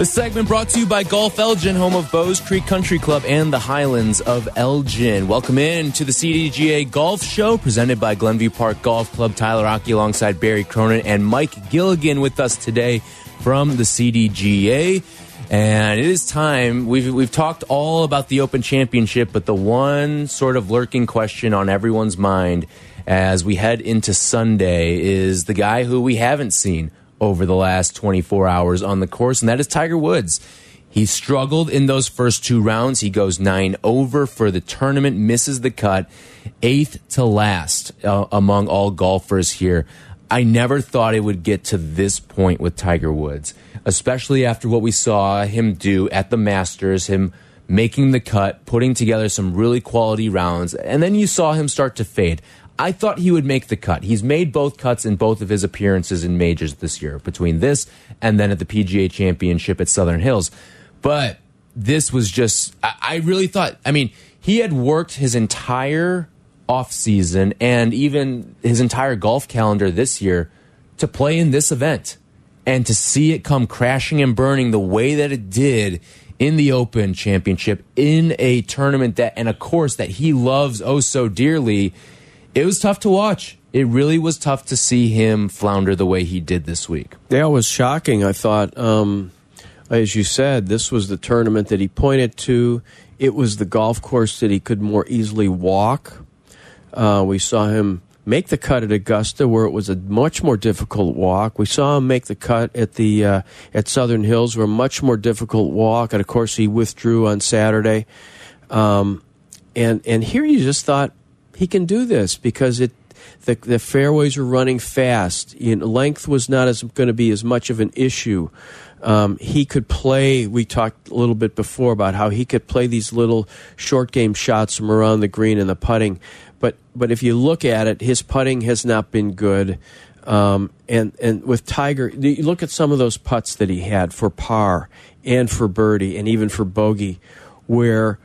This segment brought to you by Golf Elgin, home of Bowes Creek Country Club and the Highlands of Elgin. Welcome in to the CDGA Golf Show presented by Glenview Park Golf Club. Tyler Aki alongside Barry Cronin and Mike Gilligan with us today from the CDGA. And it is time. We've, we've talked all about the Open Championship, but the one sort of lurking question on everyone's mind as we head into Sunday is the guy who we haven't seen over the last 24 hours on the course, and that is Tiger Woods. He struggled in those first two rounds. He goes nine over for the tournament, misses the cut, eighth to last uh, among all golfers here. I never thought it would get to this point with Tiger Woods, especially after what we saw him do at the Masters, him making the cut, putting together some really quality rounds, and then you saw him start to fade. I thought he would make the cut. He's made both cuts in both of his appearances in majors this year, between this and then at the PGA Championship at Southern Hills. But this was just, I really thought, I mean, he had worked his entire offseason and even his entire golf calendar this year to play in this event and to see it come crashing and burning the way that it did in the Open Championship in a tournament that and a course that he loves oh so dearly it was tough to watch. It really was tough to see him flounder the way he did this week. It was shocking. I thought, um, as you said, this was the tournament that he pointed to. It was the golf course that he could more easily walk. Uh, we saw him make the cut at Augusta, where it was a much more difficult walk. We saw him make the cut at the uh, at Southern Hills, where a much more difficult walk. And of course, he withdrew on Saturday. Um, and and here you just thought, he can do this because it the, the fairways are running fast. You know, length was not as going to be as much of an issue. Um, he could play. We talked a little bit before about how he could play these little short game shots from around the green and the putting. But but if you look at it, his putting has not been good. Um, and and with Tiger, you look at some of those putts that he had for par and for birdie and even for bogey, where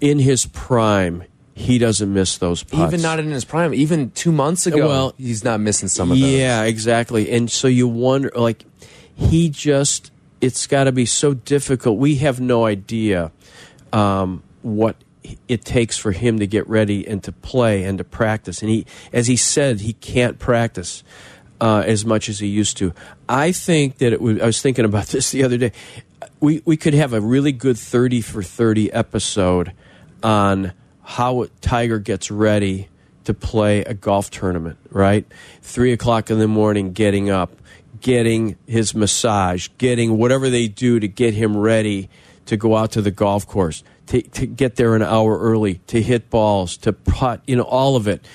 in his prime he doesn't miss those putts. Even not in his prime. Even two months ago, well, he's not missing some of those. Yeah, exactly. And so you wonder, like, he just, it's got to be so difficult. We have no idea um, what it takes for him to get ready and to play and to practice. And he, as he said, he can't practice uh, as much as he used to. I think that it would, I was thinking about this the other day. We, we could have a really good 30 for 30 episode on how Tiger gets ready to play a golf tournament, right? Three o'clock in the morning, getting up, getting his massage, getting whatever they do to get him ready to go out to the golf course, to, to get there an hour early, to hit balls, to putt, you know, all of it.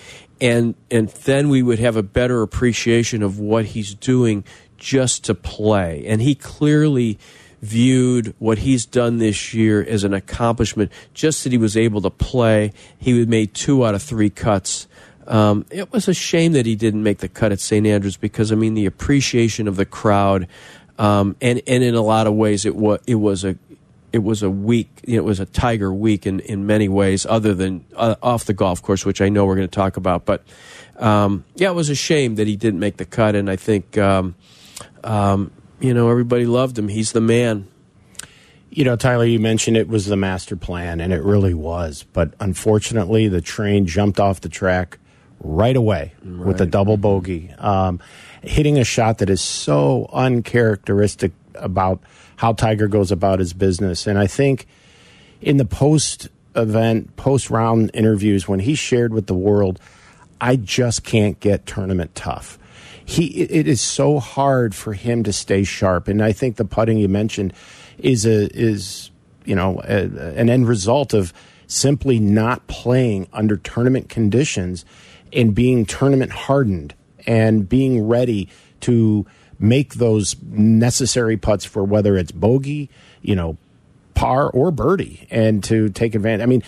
And, and then we would have a better appreciation of what he's doing just to play. And he clearly viewed what he's done this year as an accomplishment. Just that he was able to play, he made two out of three cuts. Um, it was a shame that he didn't make the cut at St. Andrews because I mean the appreciation of the crowd, um, and and in a lot of ways it was it was a it was a week it was a tiger week in in many ways other than uh, off the golf course which I know we're going to talk about but um, yeah it was a shame that he didn't make the cut and I think um, um, you know, everybody loved him. He's the man. You know, Tyler, you mentioned it was the master plan, and it really was. But unfortunately, the train jumped off the track right away right. with a double bogey, um, hitting a shot that is so uncharacteristic about how Tiger goes about his business. And I think in the post event, post round interviews, when he shared with the world, I just can't get tournament tough he it is so hard for him to stay sharp. And I think the putting you mentioned is a is you know a, an end result of simply not playing under tournament conditions and being tournament hardened and being ready to make those necessary putts for whether it's bogey, you know, par or birdie, and to take advantage. I mean,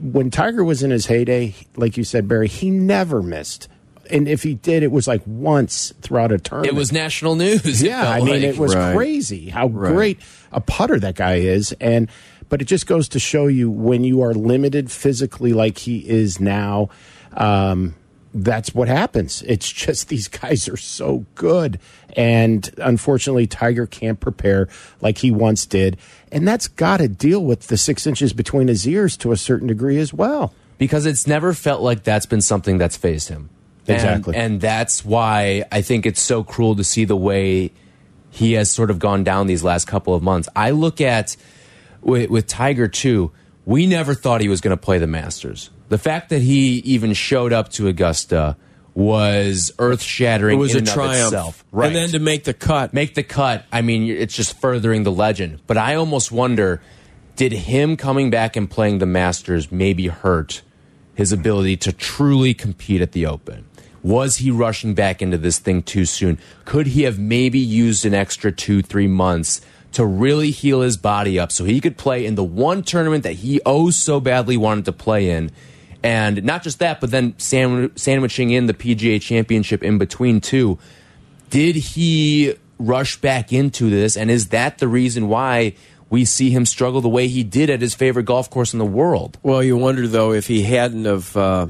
when Tiger was in his heyday, like you said, Barry, he never missed. And if he did, it was like once throughout a tournament. It was national news. Yeah, I mean, like. it was Right. crazy how Right. great a putter that guy is, and but it just goes to show you when you are limited physically, like he is now. Um, that's what happens. It's just these guys are so good, and unfortunately, Tiger can't prepare like he once did, and that's got to deal with the six inches between his ears to a certain degree as well. because it's never felt like that's been something that's faced him. And- Exactly. And, that's why I think it's so cruel to see the way he has sort of gone down these last couple of months. I look at with, with Tiger too. We never thought he was going to play the Masters. The fact that he even showed up to Augusta was earth shattering. It was in a and triumph. itself. Right. And then to make the cut. make the cut. I mean, it's just furthering the legend. But I almost wonder did him coming back and playing the Masters maybe hurt his ability to truly compete at the Open? Was he rushing back into this thing too soon? Could he have maybe used an extra two, three months to really heal his body up so he could play in the one tournament that he oh so badly wanted to play in? And not just that, but then sandwiching in the PGA Championship in between, too did he rush back into this and is that the reason why we see him struggle the way he did at his favorite golf course in the world Well, you wonder though if he hadn't have uh,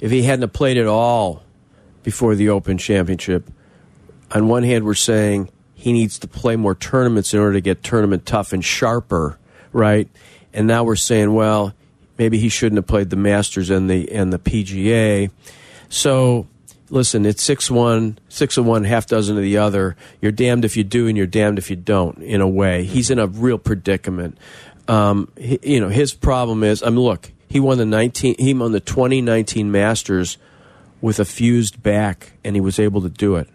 if he hadn't have played at all before the Open Championship. On one hand, we're saying he needs to play more tournaments in order to get tournament tough and sharper, right? And now we're saying, well, maybe he shouldn't have played the Masters and the and the PGA. So listen, it's six one, six of one, half dozen of the other. You're damned if you do, and you're damned if you don't. In a way, he's in a real predicament. Um, he, you know, his problem is, I mean, look, he won the nineteen, he won the 2019 Masters with a fused back, and he was able to do it.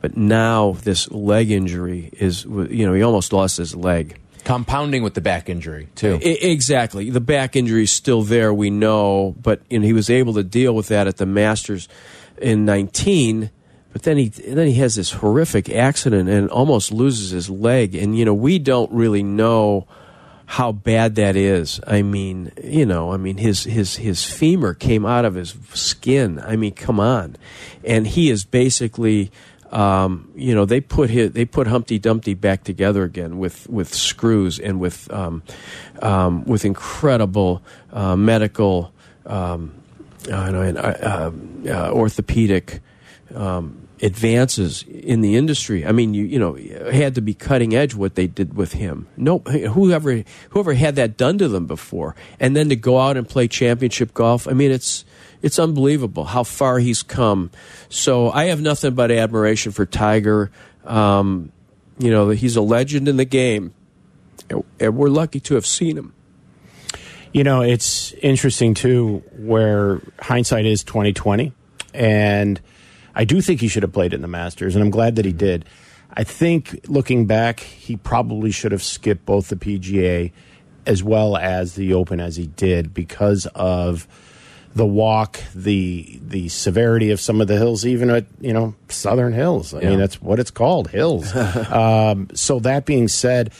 But now this leg injury is, you know, he almost lost his leg. compounding with the back injury too I- exactly. The back injury is still there, we know, but you know, he was able to deal with that at the Masters in 19. But then he then he has this horrific accident and almost loses his leg. And you know, we don't really know how bad that is. I mean, you know, I mean his his his femur came out of his skin. I mean, come on. And he is basically um, you know, they put his, they put Humpty Dumpty back together again with, with screws and with um, um, with incredible uh, medical um, uh, and, uh, uh, orthopedic um, advances in the industry. I mean, you you know, had to be cutting edge what they did with him. No, whoever whoever had that done to them before, and then to go out and play championship golf. I mean, it's it's unbelievable how far he's come. So I have nothing but admiration for Tiger. Um, you know, he's a legend in the game, and- we're lucky to have seen him. You know, it's interesting too, where hindsight is twenty twenty, and I do think he should have played in the Masters, and I'm glad that he did. I think looking back, he probably should have skipped both the PGA as well as the Open as he did because of the walk, the the severity of some of the hills, even at you know Southern Hills. I Yeah. mean, that's what it's called, hills. um, so that being said,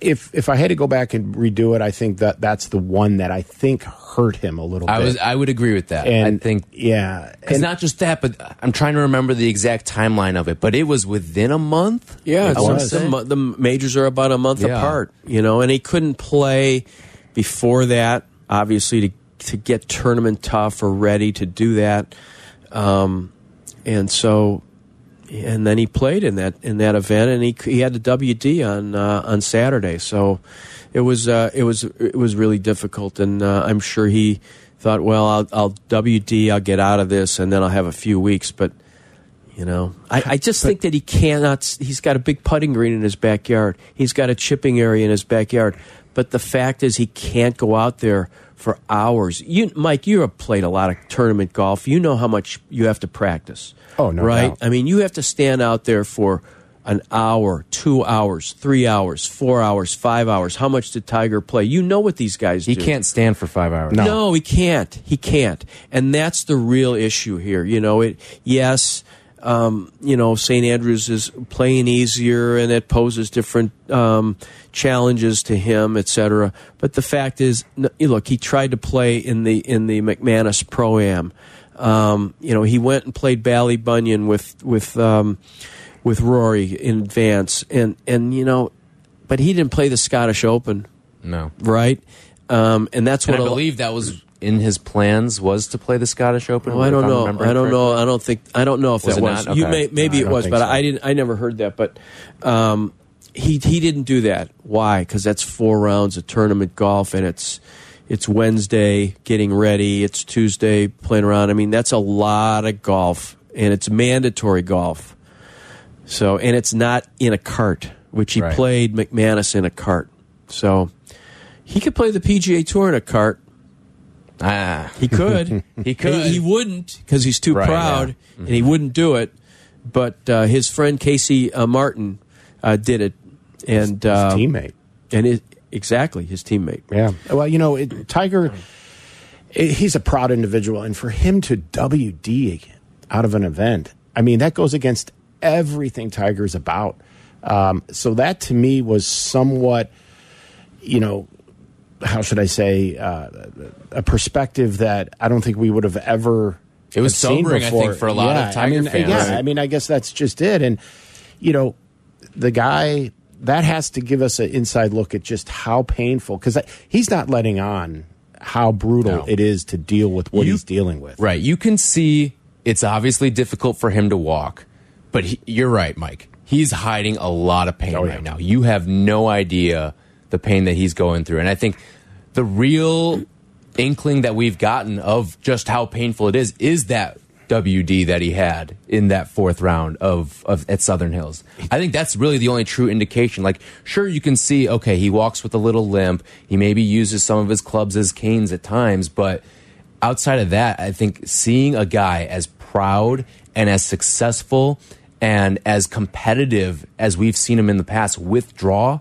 if if I had to go back and redo it, I think that that's the one that I think hurt him a little i bit. was i would agree with that and i think yeah, it's and- not just that but i'm trying to remember the exact timeline of it but it was within a month Yeah, I was. the, the majors are about a month Yeah. apart, you know, and he couldn't play before that, obviously, to to get tournament tough or ready to do that, um, and so, and then he played in that in that event, and he he had the WD on uh, on Saturday, so it was uh, it was it was really difficult, and uh, I'm sure he thought, well, I'll, I'll WD, I'll get out of this, and then I'll have a few weeks, but. You know, I, I just think that he cannot. He's got a big putting green in his backyard. He's got a chipping area in his backyard. But the fact is, he can't go out there for hours. You, Mike, you have played a lot of tournament golf. You know how much you have to practice. Oh, no right? doubt. I mean, you have to stand out there for an hour, two hours, three hours, four hours, five hours. How much did Tiger play? You know what these guys he do. can't stand for five hours No. No, he can't. He can't. And that's the real issue here. You know, it yes, um, you know, St. Andrews is playing easier and it poses different um, challenges to him, etc. But the fact is, look, he tried to play in the in the McManus Pro Am. Um, you know, he went and played Ballybunion with with um, with Rory in advance, and and you know, but he didn't play the Scottish Open, No. right? Um, and that's And what I believe that was in his plans was to play the Scottish Open. Oh, I don't know. I don't know. I don't think. I don't know if Was that was. not? You may. Maybe No, it was, but so. I didn't. I never heard that. But um, he he didn't do that. Why? Because that's four rounds of tournament golf, and it's it's Wednesday getting ready. It's Tuesday playing around. I mean, that's a lot of golf, and it's mandatory golf. So, and it's not in a cart, which he Right. played McManus in a cart. So, he could play the PGA Tour in a cart. Ah, He could. He could. He, he wouldn't because he's too Right, proud, yeah. and he wouldn't do it. But uh, his friend Casey uh, Martin uh, did it, and His uh, teammate. and it, exactly his teammate. Yeah. Well, you know, it, Tiger, i he's a proud individual, and for him to WD out of an event, I mean, that goes against everything Tiger's about. Um, so that to me was somewhat, you know, how should I say, uh, a perspective that I don't think we would have ever. It was seen sobering, I before. think, for a lot of Yeah, Tiger I mean, fans. Yeah, I mean, I guess that's just it, and you know, the guy that has to give us an inside look at just how painful because he's not letting on how brutal No. it is to deal with what You- he's dealing with. Right. You can see it's obviously difficult for him to walk, but he, you're right, Mike. He's hiding a lot of pain Oh, yeah. right now. You have no idea the pain that he's going through. And I think the real inkling that we've gotten of just how painful it is is that WD that he had in that fourth round of, of at Southern Hills. I think that's really the only true indication. Like, sure, you can see, okay, he walks with a little limp. He maybe uses some of his clubs as canes at times, but outside of that, I think seeing a guy as proud and as successful and as competitive as we've seen him in the past withdraw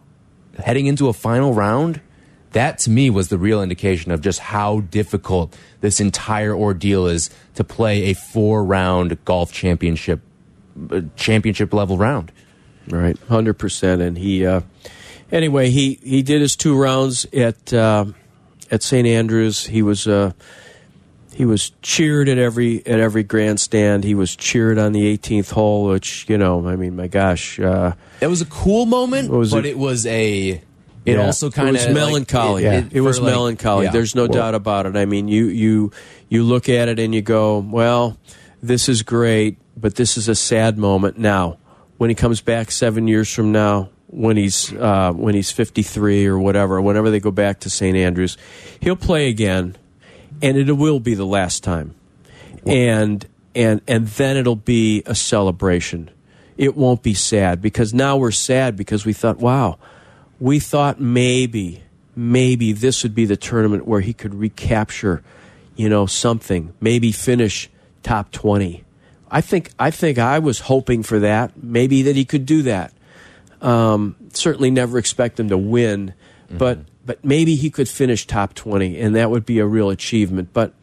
heading into a final round, that to me was the real indication of just how difficult this entire ordeal is to play a four round golf championship uh, championship level round. Right, hundred percent. And he, uh, anyway, he he did his two rounds at uh, at St Andrews. He was uh, he was cheered at every at every grandstand. He was cheered on the 18th hole, which you know, I mean, my gosh, uh, It was a cool moment, was but it? it was a it Yeah. also it kind was of melancholy. Yeah. It, was like- melancholy. yeah. There's no doubt about it. I mean, you you you look at it and you go, well, this is great, but this is a sad moment. Now, when he comes back seven years from now, when he's uh, when he's 53 or whatever, whenever they go back to St Andrews, he'll play again, and it will be the last time, and and and then it'll be a celebration. It won't be sad because now we're sad because we thought, wow, we thought maybe maybe this would be the tournament where he could recapture, you know, something, maybe finish top 20. I think I think I was hoping for that, maybe that he could do that. Um, certainly never expect him to win, but but maybe he could finish top 20 and that would be a real achievement. But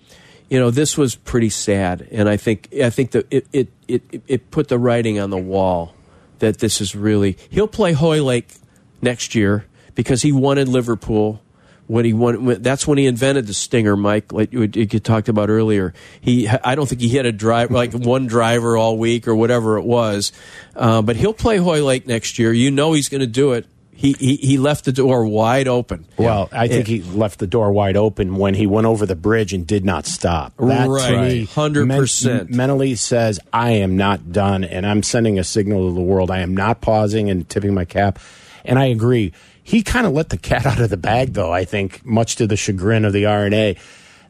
you know, this was pretty sad and I think I think that it it it, it put the writing on the wall that this is really he'll play Hoylake next year because he wanted Liverpool when he won. When, that's when he invented the stinger, Mike, like you, you talked about earlier. He, I don't think he had a drive like one driver all week or whatever it was, uh, but he'll play Hoylake next year. You know he's going to do it. He, he he left the door wide open. Well, I think he left the door wide open when he went over the bridge and did not stop. That Right. me 100%. men- mentally says I am not done, and I'm sending a signal to the world. I am not pausing and tipping my cap. And I agree. He kind of let the cat out of the bag, though. I think, much to the chagrin of the R&A,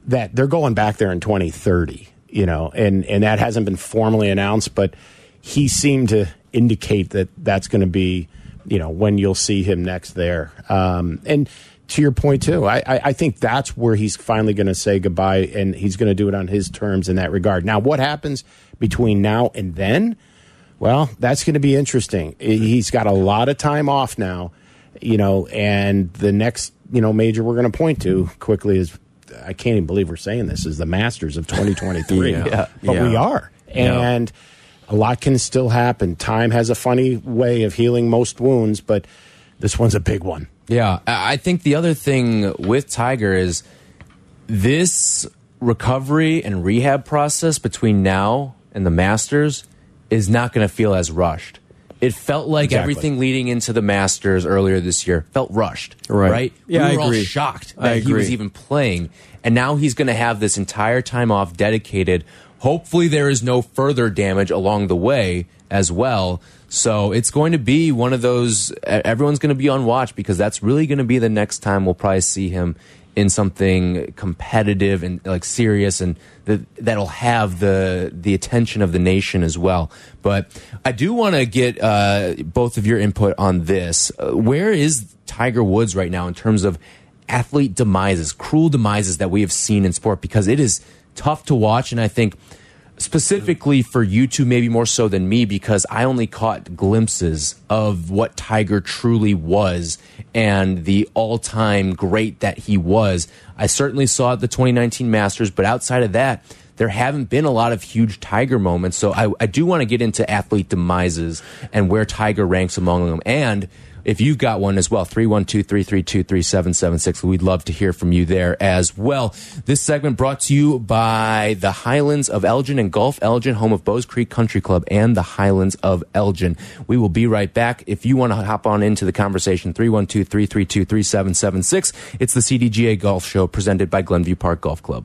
that they're going back there in 2030. You know, and and that hasn't been formally announced, but he seemed to indicate that that's going to be you know when you'll see him next there. Um, and to your point too, I, I, I think that's where he's finally going to say goodbye, and he's going to do it on his terms in that regard. Now, what happens between now and then? Well, that's going to be interesting. He's got a lot of time off now, you know, and the next you know major we're going to point to quickly is I can't even believe we're saying this is the Masters of 2023. Yeah. but we Yeah. are, Yeah. and a lot can still happen. Time has a funny way of healing most wounds, but this one's a big one. Yeah, I think the other thing with Tiger is this recovery and rehab process between now and the Masters is not going to feel as rushed. It felt like Exactly. everything leading into the Masters earlier this year felt rushed. Right. Right? Yeah, we I were agree. all shocked that he was even playing. And now he's going to have this entire time off dedicated. Hopefully, there is no further damage along the way as well. So it's going to be one of those, everyone's going to be on watch because that's really going to be the next time we'll probably see him in something competitive and like serious and that that'll have the the attention of the nation as well. But I do want to get uh, both of your input on this. Uh, where is Tiger Woods right now in terms of athlete demises, cruel demises that we have seen in sport? Because it is tough to watch, and I think specifically for you two, maybe more so than me, because I only caught glimpses of what Tiger truly was and the all time great that he was. I certainly saw the 2019 Masters, but outside of that, there haven't been a lot of huge Tiger moments. So I, I do want to get into athlete demises and where Tiger ranks among them. And if you've got one as well, 312 332 3776, we'd love to hear from you there as well. This segment brought to you by the Highlands of Elgin and Golf Elgin, home of Bowes Creek Country Club and the Highlands of Elgin. We will be right back. If you want to hop on into the conversation, 312 332 3776, it's the CDGA Golf Show presented by Glenview Park Golf Club.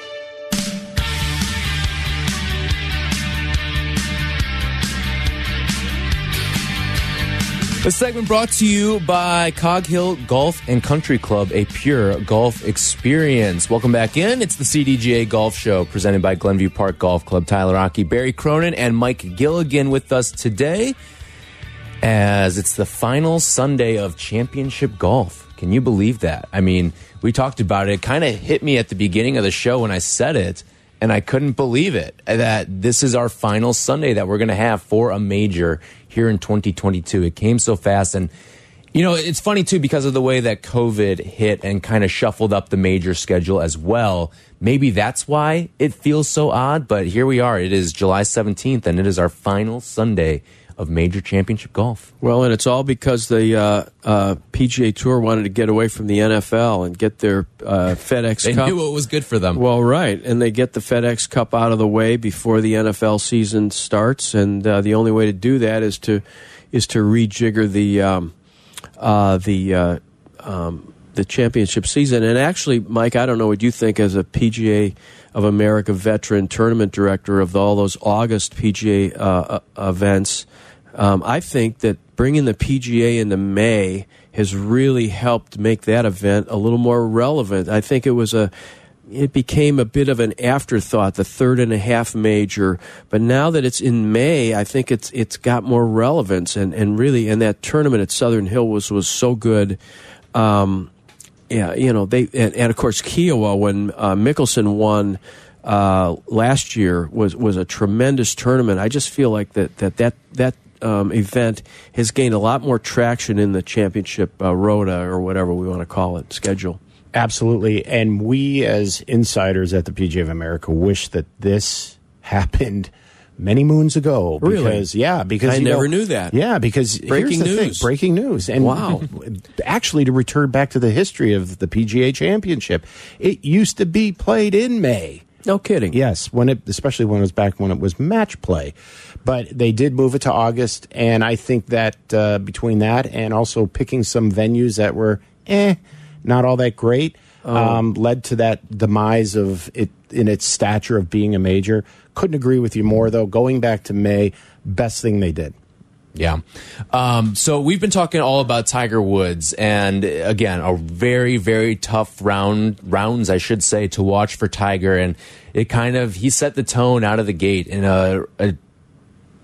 This segment brought to you by Cog Hill Golf and Country Club, a pure golf experience. Welcome back in. It's the CDGA Golf Show presented by Glenview Park Golf Club. Tyler Aki, Barry Cronin, and Mike Gilligan with us today as it's the final Sunday of championship golf. Can you believe that? I mean, we talked about it. It kind of hit me at the beginning of the show when I said it, and I couldn't believe it that this is our final Sunday that we're going to have for a major here in 2022. It came so fast. And, you know, it's funny too because of the way that COVID hit and kind of shuffled up the major schedule as well. Maybe that's why it feels so odd, but here we are. It is July 17th, and it is our final Sunday of major championship golf. Well, and it's all because the uh, uh, PGA Tour wanted to get away from the NFL and get their uh, FedEx They Cup. knew what was good for them. Well, right, and they get the FedEx Cup out of the way before the NFL season starts, and uh, the only way to do that is to is to rejigger the um, uh, the uh, um, the championship season. And actually, Mike, I don't know what you think as a PGA of America veteran tournament director of all those August PGA uh, uh, events. Um, I think that bringing the PGA into May has really helped make that event a little more relevant. I think it was a it became a bit of an afterthought, the third and a half major. But now that it's in May, I think it's it's got more relevance and, and really and that tournament at Southern Hill was was so good. Um, yeah, you know they and, and of course Kiawah when uh, Mickelson won uh, last year was was a tremendous tournament. I just feel like that that that that um, event has gained a lot more traction in the championship uh, rota or whatever we want to call it schedule. Absolutely. And we, as insiders at the PGA of America, wish that this happened many moons ago. Really? Because, yeah, because I never know- knew that. Yeah, because Breaking the thing, news. breaking news. And Wow. actually, to return back to the history of the PGA Championship, it used to be played in May. No kidding. Yes, when it, especially when it was back when it was match play, but they did move it to August, and I think that uh, between that and also picking some venues that were eh, not all that great, um, led to that demise of it in its stature of being a major. Couldn't agree with you more, though. Going back to May, best thing they did. Yeah. Um, so we've been talking all about Tiger Woods, and again, a very, very tough round rounds, I should say, to watch for Tiger. And it kind of he set the tone out of the gate in a, a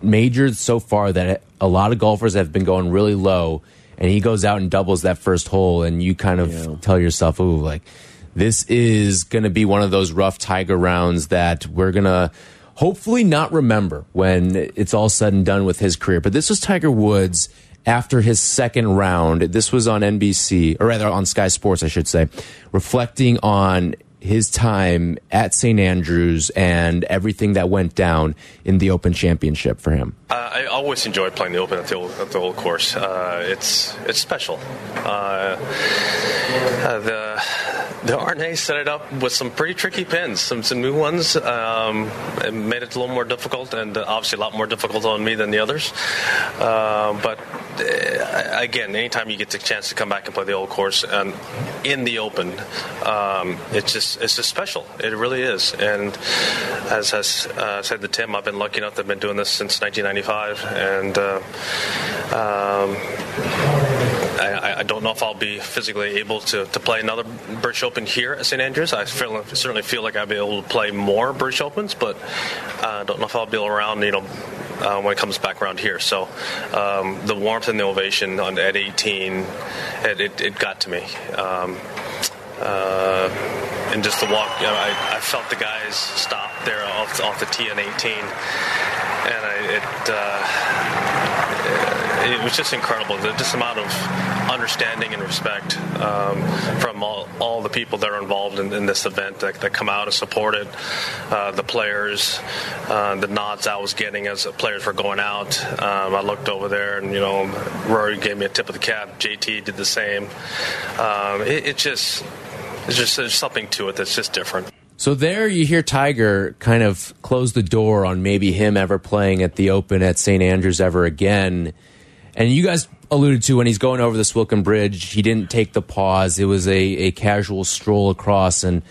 major so far that a lot of golfers have been going really low, and he goes out and doubles that first hole, and you kind of Yeah. tell yourself, "Ooh, like this is going to be one of those rough Tiger rounds that we're gonna." hopefully not remember when it's all said and done with his career. But this was Tiger Woods after his second round. This was on NBC, or rather on Sky Sports, I should say, reflecting on his time at St. Andrews and everything that went down in the Open Championship for him? Uh, I always enjoy playing the Open at the at the old course. Uh, it's it's special. Uh, uh the the R&A set it up with some pretty tricky pins, some some new ones. Um, it made it a little more difficult, and obviously a lot more difficult on me than the others. Uh, but uh, again, anytime you get the chance to come back and play the old course and in the Open, um, it's just it's just special. It really is. And as I uh, said to Tim, I've been lucky enough have been doing this since 1995, and. Uh, um, I, I, don't know if I'll be physically able to, to play another British Open here at St Andrews. I feel, certainly feel like I'll be able to play more British Opens, but I uh, don't know if I'll be around, you know, uh, when it comes back around here. So um, the warmth and the ovation on, at 18, it, it, it got to me. Um, uh, and just the walk, you know, I, I, felt the guys stop there off, off the tee on 18, and I, it. It was just incredible. The just amount of understanding and respect um, from all, all the people that are involved in, in this event that, that, come out and support it. Uh, the players, uh, the nods I was getting as players were going out. Um, I looked over there, and you know, Rory gave me a tip of the cap. JT did the same. Um, it, it just, it's just there's something to it that's just different. So there you hear Tiger kind of close the door on maybe him ever playing at the Open at St. Andrews ever again. And you guys alluded to when he's going over the Swilcan Bridge, he didn't take the pause. It was a, a casual stroll across, and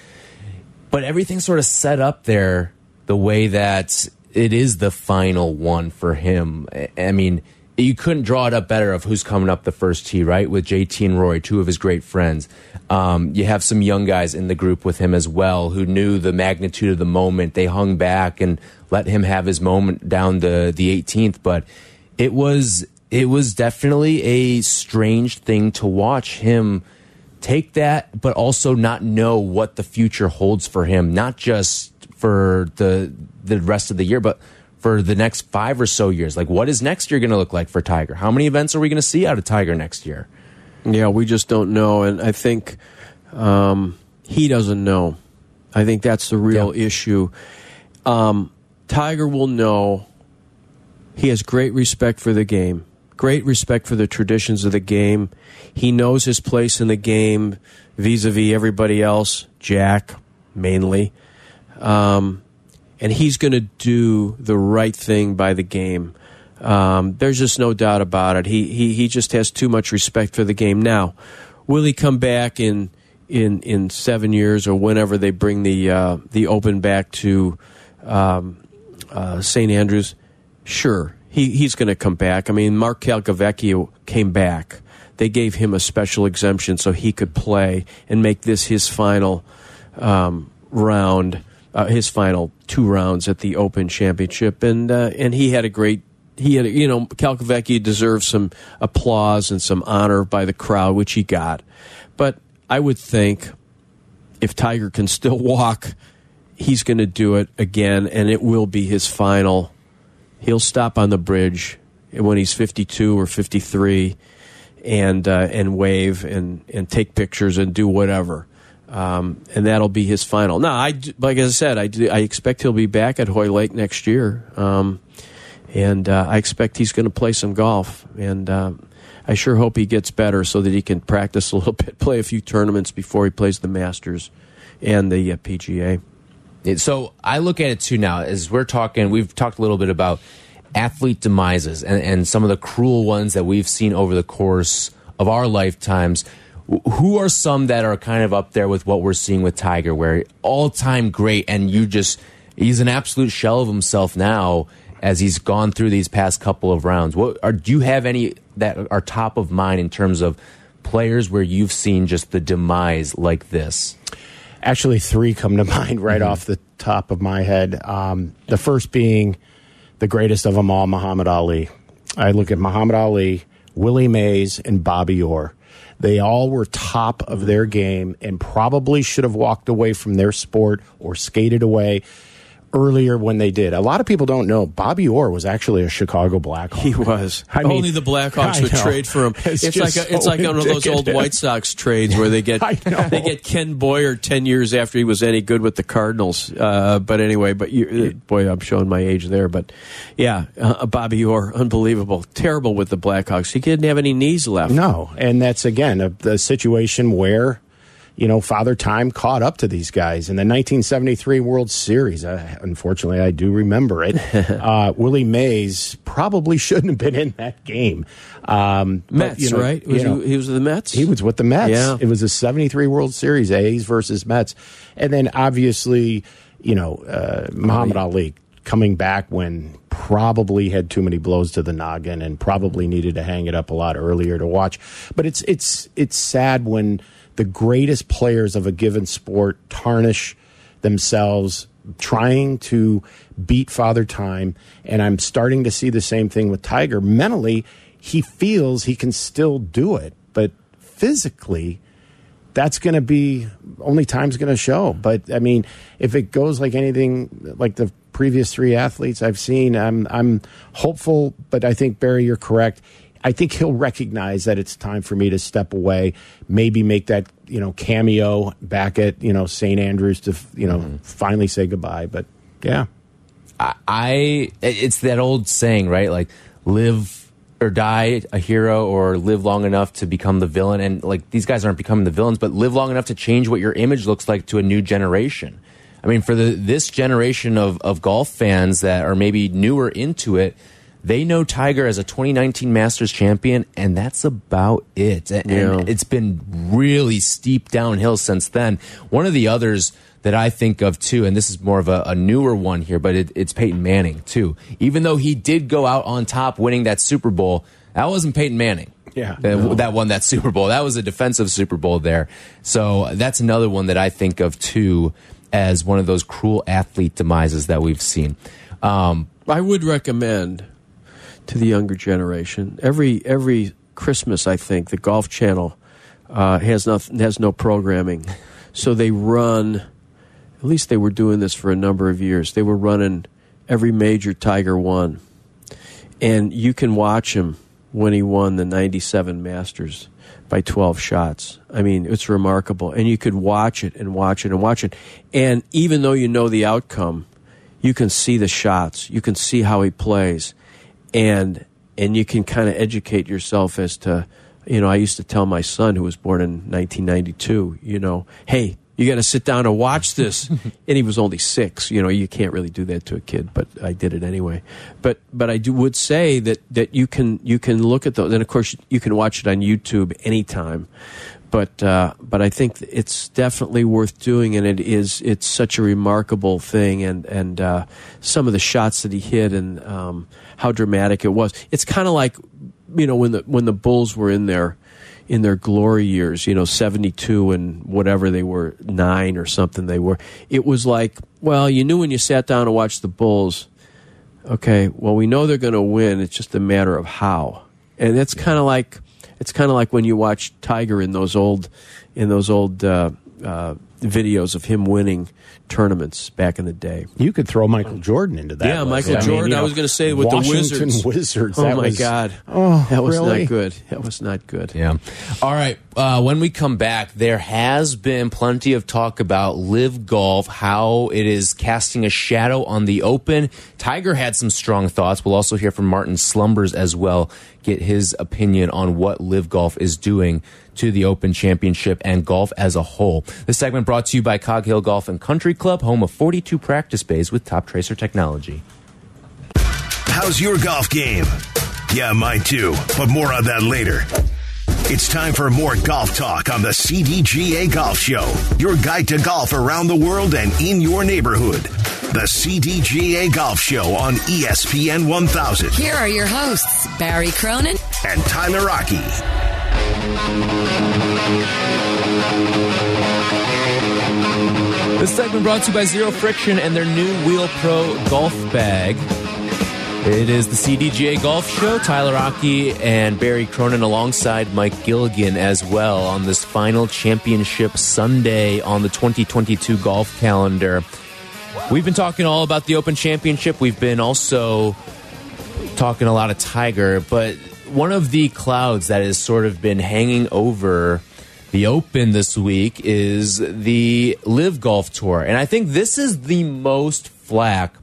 but everything's sort of set up there the way that it is the final one for him. I mean, you couldn't draw it up better of who's coming up the first tee, right? With JT and Rory, two of his great friends. Um, you have some young guys in the group with him as well who knew the magnitude of the moment. They hung back and let him have his moment down the the 18th, but it was it was definitely a strange thing to watch him take that, but also not know what the future holds for him, not just for the the rest of the year, but for the next five or so years. Like, what is next year going to look like for Tiger? How many events are we going to see out of Tiger next year? Yeah, we just don't know, and I think um, he doesn't know. I think that's the real yeah. issue. Um, Tiger will know. He has great respect for the game great respect for the traditions of the game. He knows his place in the game vis a vis everybody else, Jack mainly. Um, and he's going to do the right thing by the game. Um, there's just no doubt about it. He, he he just has too much respect for the game. Now, will he come back in in in seven years or whenever they bring the uh, the Open back to um, uh, St Andrews? Sure, he he's going to come back. I mean, Mark Calcavecchio came back. They gave him a special exemption so he could play and make this his final um, round, uh, his final two rounds at the Open Championship, and uh, and he had a great. He had, you know, Calcavecchio deserves some applause and some honor by the crowd, which he got. But I would think if Tiger can still walk, he's going to do it again, and it will be his final he'll stop on the bridge when he's 52 or 53 and uh, and wave and and take pictures and do whatever. Um, and that'll be his final. Now, I like I said, I I expect he'll be back at Hoylake next year, um, and uh, I expect he's going to play some golf. And uh, I sure hope he gets better so that he can practice a little bit, play a few tournaments before he plays the Masters and the uh, PGA. So I look at it too now as we're talking. We've talked a little bit about athlete demises and, and some of the cruel ones that we've seen over the course of our lifetimes. Who are some that are kind of up there with what we're seeing with Tiger, where all time great, and you just he's an absolute shell of himself now as he's gone through these past couple of rounds. What are do you have any that are top of mind in terms of players where you've seen just the demise like this? Actually, three come to mind right mm -hmm. off the top of my head. Um, the first being the greatest of them all, Muhammad Ali. I look at Muhammad Ali, Willie Mays, and Bobby Orr. They all were top of their game and probably should have walked away from their sport or skated away earlier when they did. A lot of people don't know Bobby Orr was actually a Chicago Blackhawk. He was. I mean, Only the Blackhawks I would know. trade for him. It's It's, like a, it's so like one of those old. White Sox trades where they get they get Ken Boyer ten years after he was any good with the Cardinals. Uh, but anyway, but you, uh, boy, I'm showing my age there. But yeah, uh, Bobby Orr, unbelievable, terrible with the Blackhawks. He didn't have any knees left. No, and that's again a, the situation where you know Father Time caught up to these guys in the 1973 World Series. Uh, unfortunately, I do remember it. uh, Willie Mays probably shouldn't have been in that game. Um, but, Mets, you know, right? Was you know, he, he was with the Mets. He was with the Mets. Yeah. It was a 73 World Series, A's versus Mets. And then obviously, you know, uh, Muhammad Ali coming back when probably had too many blows to the noggin and probably needed to hang it up a lot earlier to watch. But it's it's it's sad when the greatest players of a given sport tarnish themselves trying to beat father time and I'm starting to see the same thing with Tiger mentally he feels he can still do it but physically that's going to be only time's going to show. But I mean, if it goes like anything like the previous three athletes I've seen, I'm I'm hopeful. But I think Barry, you're correct. I think he'll recognize that it's time for me to step away, maybe make that you know cameo back at you know St Andrews to you know mm-hmm. finally say goodbye. But yeah, I it's that old saying, right? Like live or die a hero or live long enough to become the villain and like these guys aren't becoming the villains but live long enough to change what your image looks like to a new generation. I mean for the this generation of of golf fans that are maybe newer into it, they know Tiger as a 2019 Masters champion and that's about it. And, Yeah. and it's been really steep downhill since then. One of the others that I think of too, and this is more of a, a newer one here, but it, it's Peyton Manning too. Even though he did go out on top winning that Super Bowl, that wasn't Peyton Manning. Yeah. That, that won that Super Bowl. That was a defensive Super Bowl there. So that's another one that I think of too as one of those cruel athlete demises that we've seen. Um, I would recommend to the younger generation every every Christmas. I think the Golf Channel uh, has nothing has no programming, so they run. At least they were doing this for a number of years. They were running every major Tiger won, and you can watch him when he won the '97 Masters by 12 shots. I mean, it's remarkable, and you could watch it and watch it and watch it, and even though you know the outcome you can see the shots you can see how he plays and and you can kind of educate yourself as to you know i used to tell my son who was born in 1992 you know hey you got to sit down and watch this. And he was only six you know you can't really do that to a kid but i did it anyway. But but i do would say that that you can you can look at those and of course you can watch it on youtube anytime. But uh, but I think it's definitely worth doing, and it is it's such a remarkable thing, and and uh, some of the shots that he hit and um, how dramatic it was. It's kind of like you know when the when the Bulls were in their in their glory years, you know, seventy two and whatever they were nine or something they were. It was like well, you knew when you sat down to watch the Bulls. Okay, well we know they're going to win. It's just a matter of how, and it's kind of like it's kind of like when you watch Tiger in those old in those old uh, uh, videos of him winning tournaments back in the day. you could throw Michael Jordan into that. Yeah, list. Michael I mean, Jordan. you I was gonna say with the Wizards. Wizards. Oh my was- God! Oh, that was really? not good. That was not good. Yeah. All right. Uh, when we come back, there has been plenty of talk about LIV golf, how it is casting a shadow on the open. Tiger had some strong thoughts. We'll also hear from Martin Slumbers as well, get his opinion on what LIV golf is doing to the Open Championship and golf as a whole. This segment brought to you by Cog Hill Golf and Country Club, home of 42 practice bays with Toptracer technology. How's your golf game? Yeah, mine too, but more on that later. It's time for more golf talk on the CDGA Golf Show, your guide to golf around the world and in your neighborhood. The CDGA Golf Show on E ESPN 1000 Here are your hosts, Barry Cronin and Tyler Aki. This segment brought to you by Zero Friction and their new Wheel Pro golf bag. It is the CDGA Golf Show. Tyler Aki and Barry Cronin alongside Mike Gilligan as well on this final championship Sunday on the 2022 golf calendar. We've been talking all about the Open Championship. We've been also talking a lot of Tiger, but one of the clouds that has sort of been hanging over the Open this week is the LIV Golf Tour. And I think this is the most flack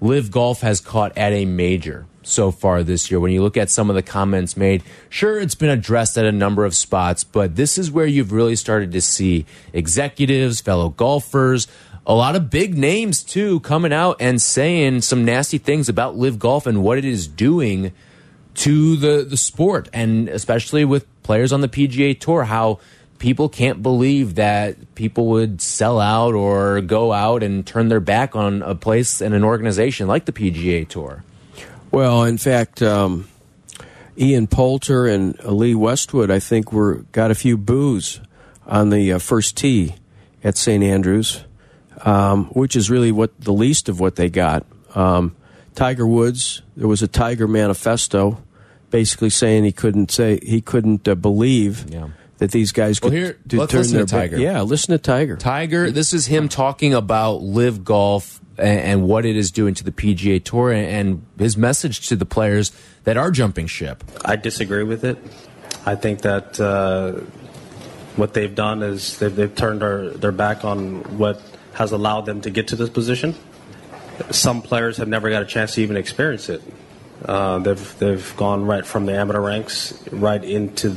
LIV Golf has caught at a major so far this year. When you look at some of the comments made, sure, it's been addressed at a number of spots, but this is where you've really started to see executives, fellow golfers, a lot of big names too coming out and saying some nasty things about LIV Golf and what it is doing to the the sport and especially with players on the PGA Tour how people can't believe that people would sell out or go out and turn their back on a place and an organization like the PGA Tour. Well, in fact, um, Ian Poulter and Lee Westwood, I think, were got a few boos on the uh, first tee at St Andrews, um, which is really what the least of what they got. Um, Tiger Woods, there was a Tiger manifesto, basically saying he couldn't say he couldn't uh, believe Yeah. That these guys could Well, here, do- let's turn listen their to back- Tiger. Yeah, listen to Tiger. Tiger, this is him talking about LIV golf and, and what it is doing to the PGA Tour and, and his message to the players that are jumping ship. I disagree with it. I think that uh, what they've done is they've, they've turned their, their back on what has allowed them to get to this position. Some players have never got a chance to even experience it. Uh, they've they've gone right from the amateur ranks right into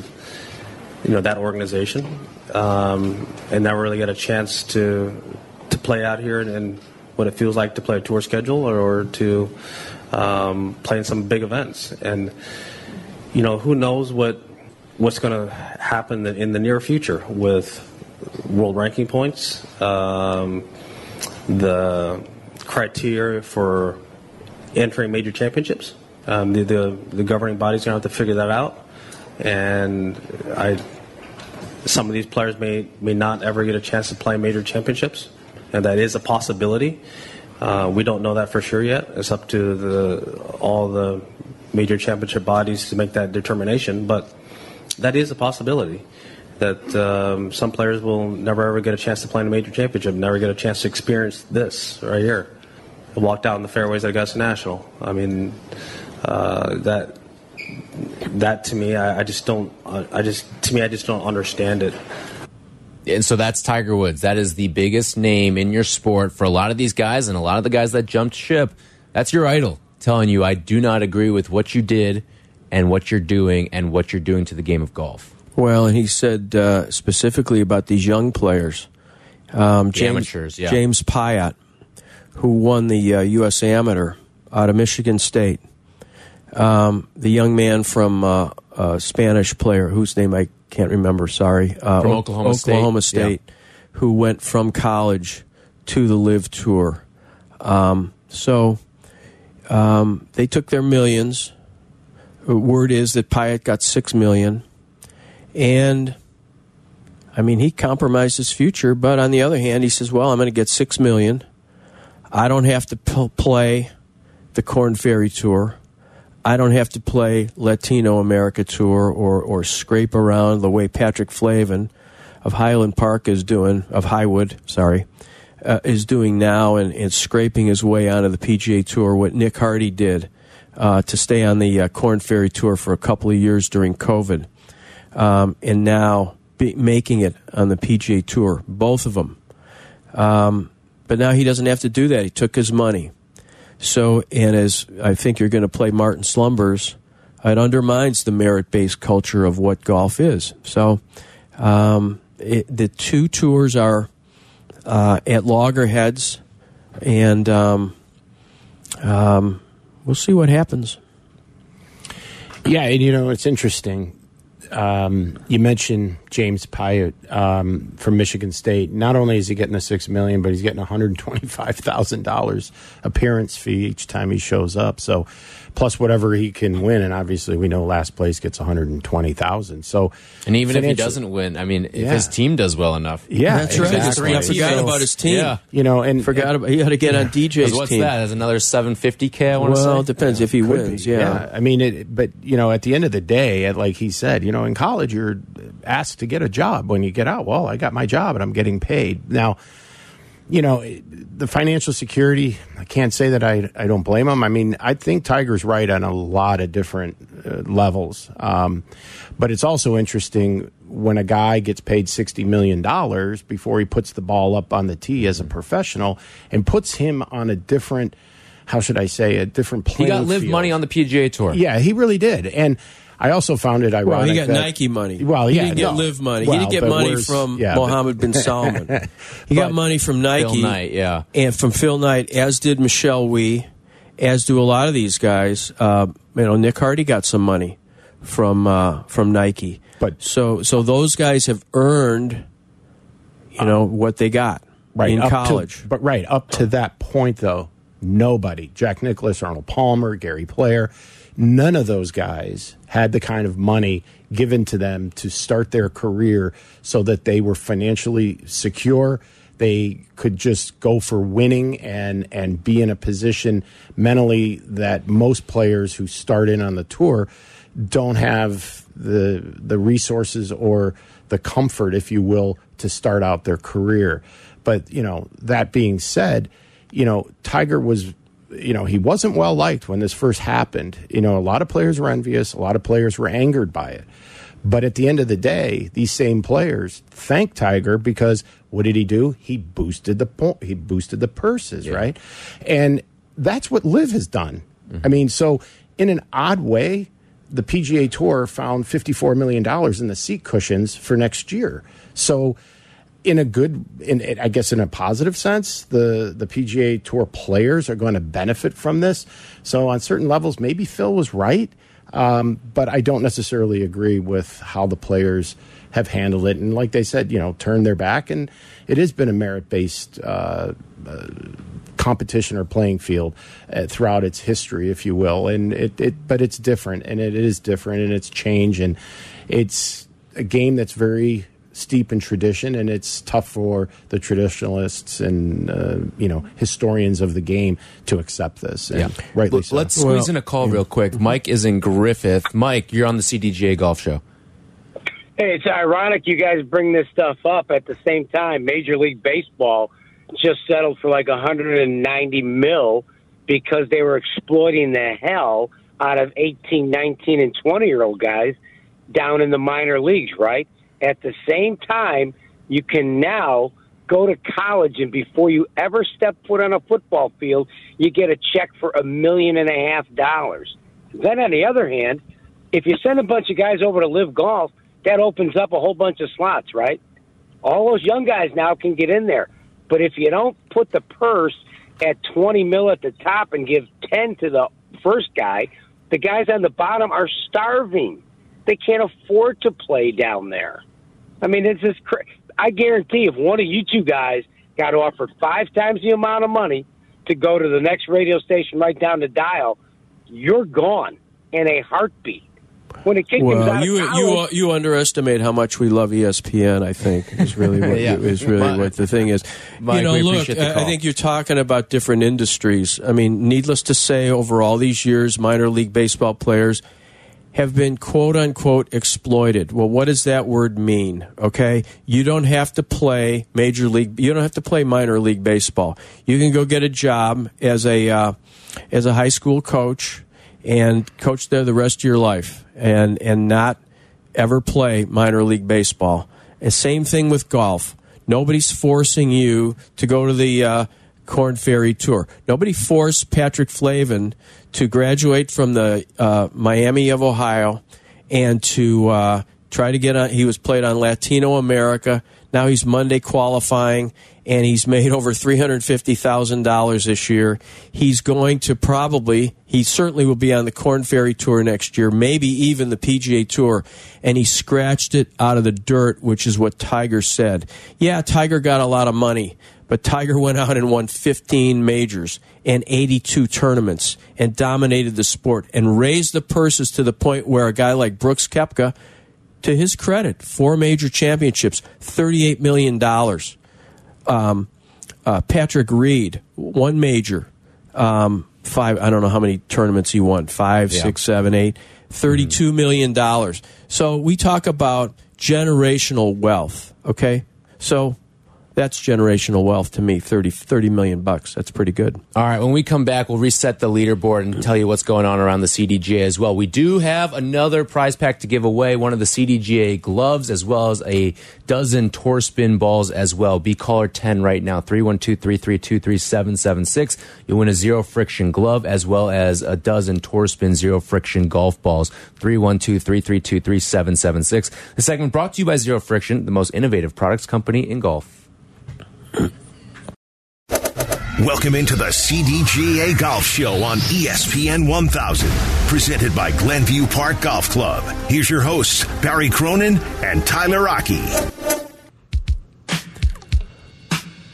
you know that organization, um, and never really get a chance to to play out here and, and what it feels like to play a tour schedule or, or to um, play in some big events. And you know, who knows what what's going to happen in the near future with world ranking points, um, the criteria for entering major championships. Um, the, the the governing body's going to have to figure that out, and I some of these players may may not ever get a chance to play major championships, and that is a possibility. Uh, we don't know that for sure yet. It's up to the all the major championship bodies to make that determination, but that is a possibility. That um, some players will never ever get a chance to play in a major championship, never get a chance to experience this right here. Walked out in the fairways at Augusta National. I mean, uh, that that to me, I, I just don't. I just to me, I just don't understand it. And so that's Tiger Woods. That is the biggest name in your sport for a lot of these guys and a lot of the guys that jumped ship. That's your idol telling you, I do not agree with what you did and what you're doing and what you're doing to the game of golf. Well, and he said uh, specifically about these young players. Um, The amateurs, yeah. James Piot, who won the uh, U.S. Amateur out of Michigan State. Um, the young man from uh, uh, Spanish player, whose name I can't remember, sorry. Uh, From Oklahoma State, Oklahoma yeah. Who went from college to the LIV Tour. Um, so um, they took their millions. Uh, Word is that Piot got six million, and I mean he compromised his future. But on the other hand, he says, "Well, I'm going to get six million. I don't have to play the Korn Ferry Tour. I don't have to play Latino America Tour or or scrape around the way Patrick Flavin of Highland Park is doing of Highwood, sorry, uh, is doing now and, and scraping his way onto the PGA Tour. What Nick Hardy did uh, to stay on the uh, Korn Ferry Tour for a couple of years during COVID, um, and now be, making it on the PGA Tour, both of them. Um, but now he doesn't have to do that. He took his money. So, and as I think you're going to play Martin Slumbers, it undermines the merit based culture of what golf is. So, um, it, the two tours are uh, at loggerheads, and um, um, we'll see what happens. Yeah, and you know it's interesting. Um, you mentioned James Piot um, from Michigan State. Not only is he getting the six million, but he's getting one hundred twenty-five thousand dollars appearance fee each time he shows up. So, plus whatever he can win, and obviously we know last place gets one hundred and twenty thousand. So, And even if he doesn't win, I mean, if Yeah. his team does well enough. yeah, That's right. exactly. I forgot about his team. Yeah. You know, and Forgot about he had to get on DJ's 'Cause what's team. that? That's another 750K, I want to Well, it say. depends if he Could wins. be, Yeah. I mean, it, but you know, at the end of the day, like he said, you know, in college, you're asked to get a job when you get out. Well, I got my job and I'm getting paid now. you know, the financial security, I can't say that I, I don't blame him. I mean, I think Tiger's right on a lot of different uh, levels. Um, but it's also interesting when a guy gets paid $60 million before he puts the ball up on the tee as a professional and puts him on a different, how should I say, a different He got LIV field. money on the PGA Tour. Yeah, he really did. And I also found it ironic. Well, he got that- Nike money. Well, he didn't get no. LIV money. Well, he didn't get money from yeah, Mohammed bin Salman. he got money from Nike, Knight, yeah. and from Phil Knight, as did Michelle Wie, as do a lot of these guys. Uh, you know, Nick Hardy got some money from uh, from Nike. But- so so those guys have earned, you know, what they got right, in up to- college. but right up to that point, though, nobody, Jack Nicklaus, Arnold Palmer, Gary Player, none of those guys had the kind of money given to them to start their career so that they were financially secure. They could just go for winning and and be in a position mentally that most players who start in on the tour don't have the the resources or the comfort, if you will, to start out their career. But you know, that being said, you know, Tiger was, you know, he wasn't well liked when this first happened. You know, a lot of players were envious, a lot of players were angered by it. But at the end of the day, these same players thank Tiger because what did he do? He boosted the po- he boosted the purses, right? And that's what LIV has done. I mean, so in an odd way, the PGA Tour found $54 million in the seat cushions for next year. So, in a good, in, I guess, in a positive sense, the, the PGA Tour players are going to benefit from this. So, on certain levels, maybe Phil was right, um, but I don't necessarily agree with how the players have handled it. And like they said, you know, turned their back, and it has been a merit based uh, competition or playing field uh, throughout its history, if you will. And it, it, but it's different, and it is different, and it's change, and it's a game that's very steep in tradition, and it's tough for the traditionalists and uh, you know historians of the game to accept this. And rightly L- so. Let's squeeze Well- in a call real quick. Mike is in Griffith. Mike, you're on the CDGA Golf Show. Hey, it's ironic you guys bring this stuff up at the same time. Major League Baseball just settled for like 190 mil because they were exploiting the hell out of 18, 19, and 20 year old guys down in the minor leagues, right? At the same time, you can now go to college and before you ever step foot on a football field, you get a check for a million and a half dollars. Then on the other hand, if you send a bunch of guys over to LIV golf, that opens up a whole bunch of slots, right? All those young guys now can get in there. But if you don't put the purse at 20 mil at the top and give 10 to the first guy, the guys on the bottom are starving. They can't afford to play down there. I mean, it's just cra- I guarantee if one of you two guys got offered five times the amount of money to go to the next radio station right down the dial, you're gone in a heartbeat. When a kid comes out Well, of you you uh, you underestimate how much we love E ESPN. I think is really what Yeah. is really Mike- what the thing is. Mike, you know, we look, appreciate the I- I think you're talking about different industries. I mean, needless to say, over all these years, minor league baseball players have been quote unquote exploited. Well, what does that word mean? Okay. You don't have to play major league, you don't have to play minor league baseball. You can go get a job as a, uh, as a high school coach and coach there the rest of your life and, and not ever play minor league baseball. And same thing with golf. Nobody's forcing you to go to the, uh, Korn Ferry Tour. Nobody forced Patrick Flavin to graduate from the uh, Miami of Ohio and to uh, try to get on. He was played on Latino America. Now he's Monday qualifying, and he's made over three hundred fifty thousand dollars this year. He's going to probably, he certainly will be on the Korn Ferry Tour next year, maybe even the PGA Tour. And he scratched it out of the dirt, which is what Tiger said. Yeah, Tiger got a lot of money, but Tiger went out and won 15 majors and 82 tournaments and dominated the sport and raised the purses to the point where a guy like Brooks Kepka, to his credit, four major championships, $38 million. Um, uh, Patrick Reed, one major, um, five, I don't know how many tournaments he won, five, six, seven, eight, $32 million. So we talk about generational wealth, okay? So that's generational wealth to me 30, 30 million bucks that's pretty good All right, when we come back, we'll reset the leaderboard and tell you what's going on around the CDGA as well. We do have another prize pack to give away one of the CDGA gloves, as well as a dozen tour spin balls as well. Be caller 10 right now, 312 332 3776. You'll win a zero friction glove, as well as a dozen tour spin zero friction golf balls, 312 332 3776. The segment brought to you by Zero Friction, the most innovative products company in golf. Welcome into the CDGA Golf Show on ESPN 1000, presented by Glenview Park Golf Club. Here's your hosts, Barry Cronin and Tyler Aki.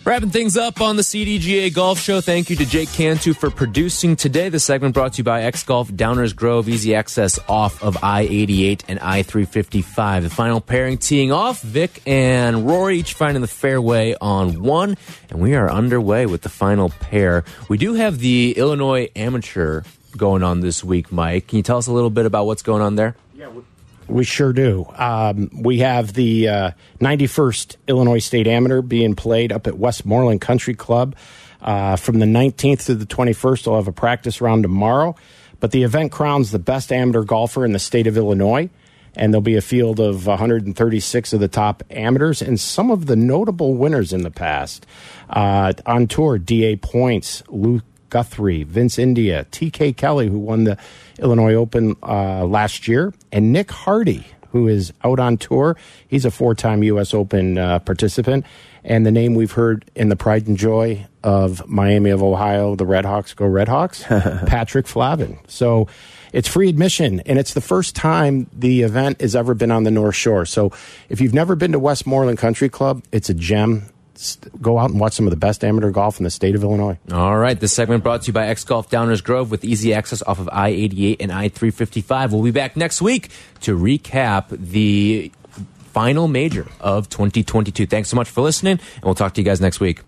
Wrapping things up on the CDGA Golf Show. Thank you to Jake Cantu for producing today. The segment brought to you by X Golf Downers Grove, easy access off of I 88 and I 355. The final pairing teeing off, Vic and Rory each finding the fairway on one, and we are underway with the final pair. We do have the Illinois Amateur going on this week, Mike. Can you tell us a little bit about what's going on there? We sure do. Um, we have the uh, 91st Illinois State Amateur being played up at Westmoreland Country Club uh, from the 19th to the 21st. We'll have a practice round tomorrow. But the event crowns the best amateur golfer in the state of Illinois. And there'll be a field of 136 of the top amateurs and some of the notable winners in the past. Uh, on tour, D.A. Points, Luke Guthrie, Vince India, T.K. Kelly, who won the Illinois Open uh, last year, and Nick Hardy, who is out on tour. He's a four time U.S. Open uh, participant. And the name we've heard in the pride and joy of Miami of Ohio, the Redhawks go Redhawks, Patrick Flavin. So it's free admission, and it's the first time the event has ever been on the North Shore. So if you've never been to Westmoreland Country Club, it's a gem. Go out and watch some of the best amateur golf in the state of Illinois. All right. This segment brought to you by X Golf Downers Grove with easy access off of I 88 and I 355. We'll be back next week to recap the final major of 2022. Thanks so much for listening, and we'll talk to you guys next week.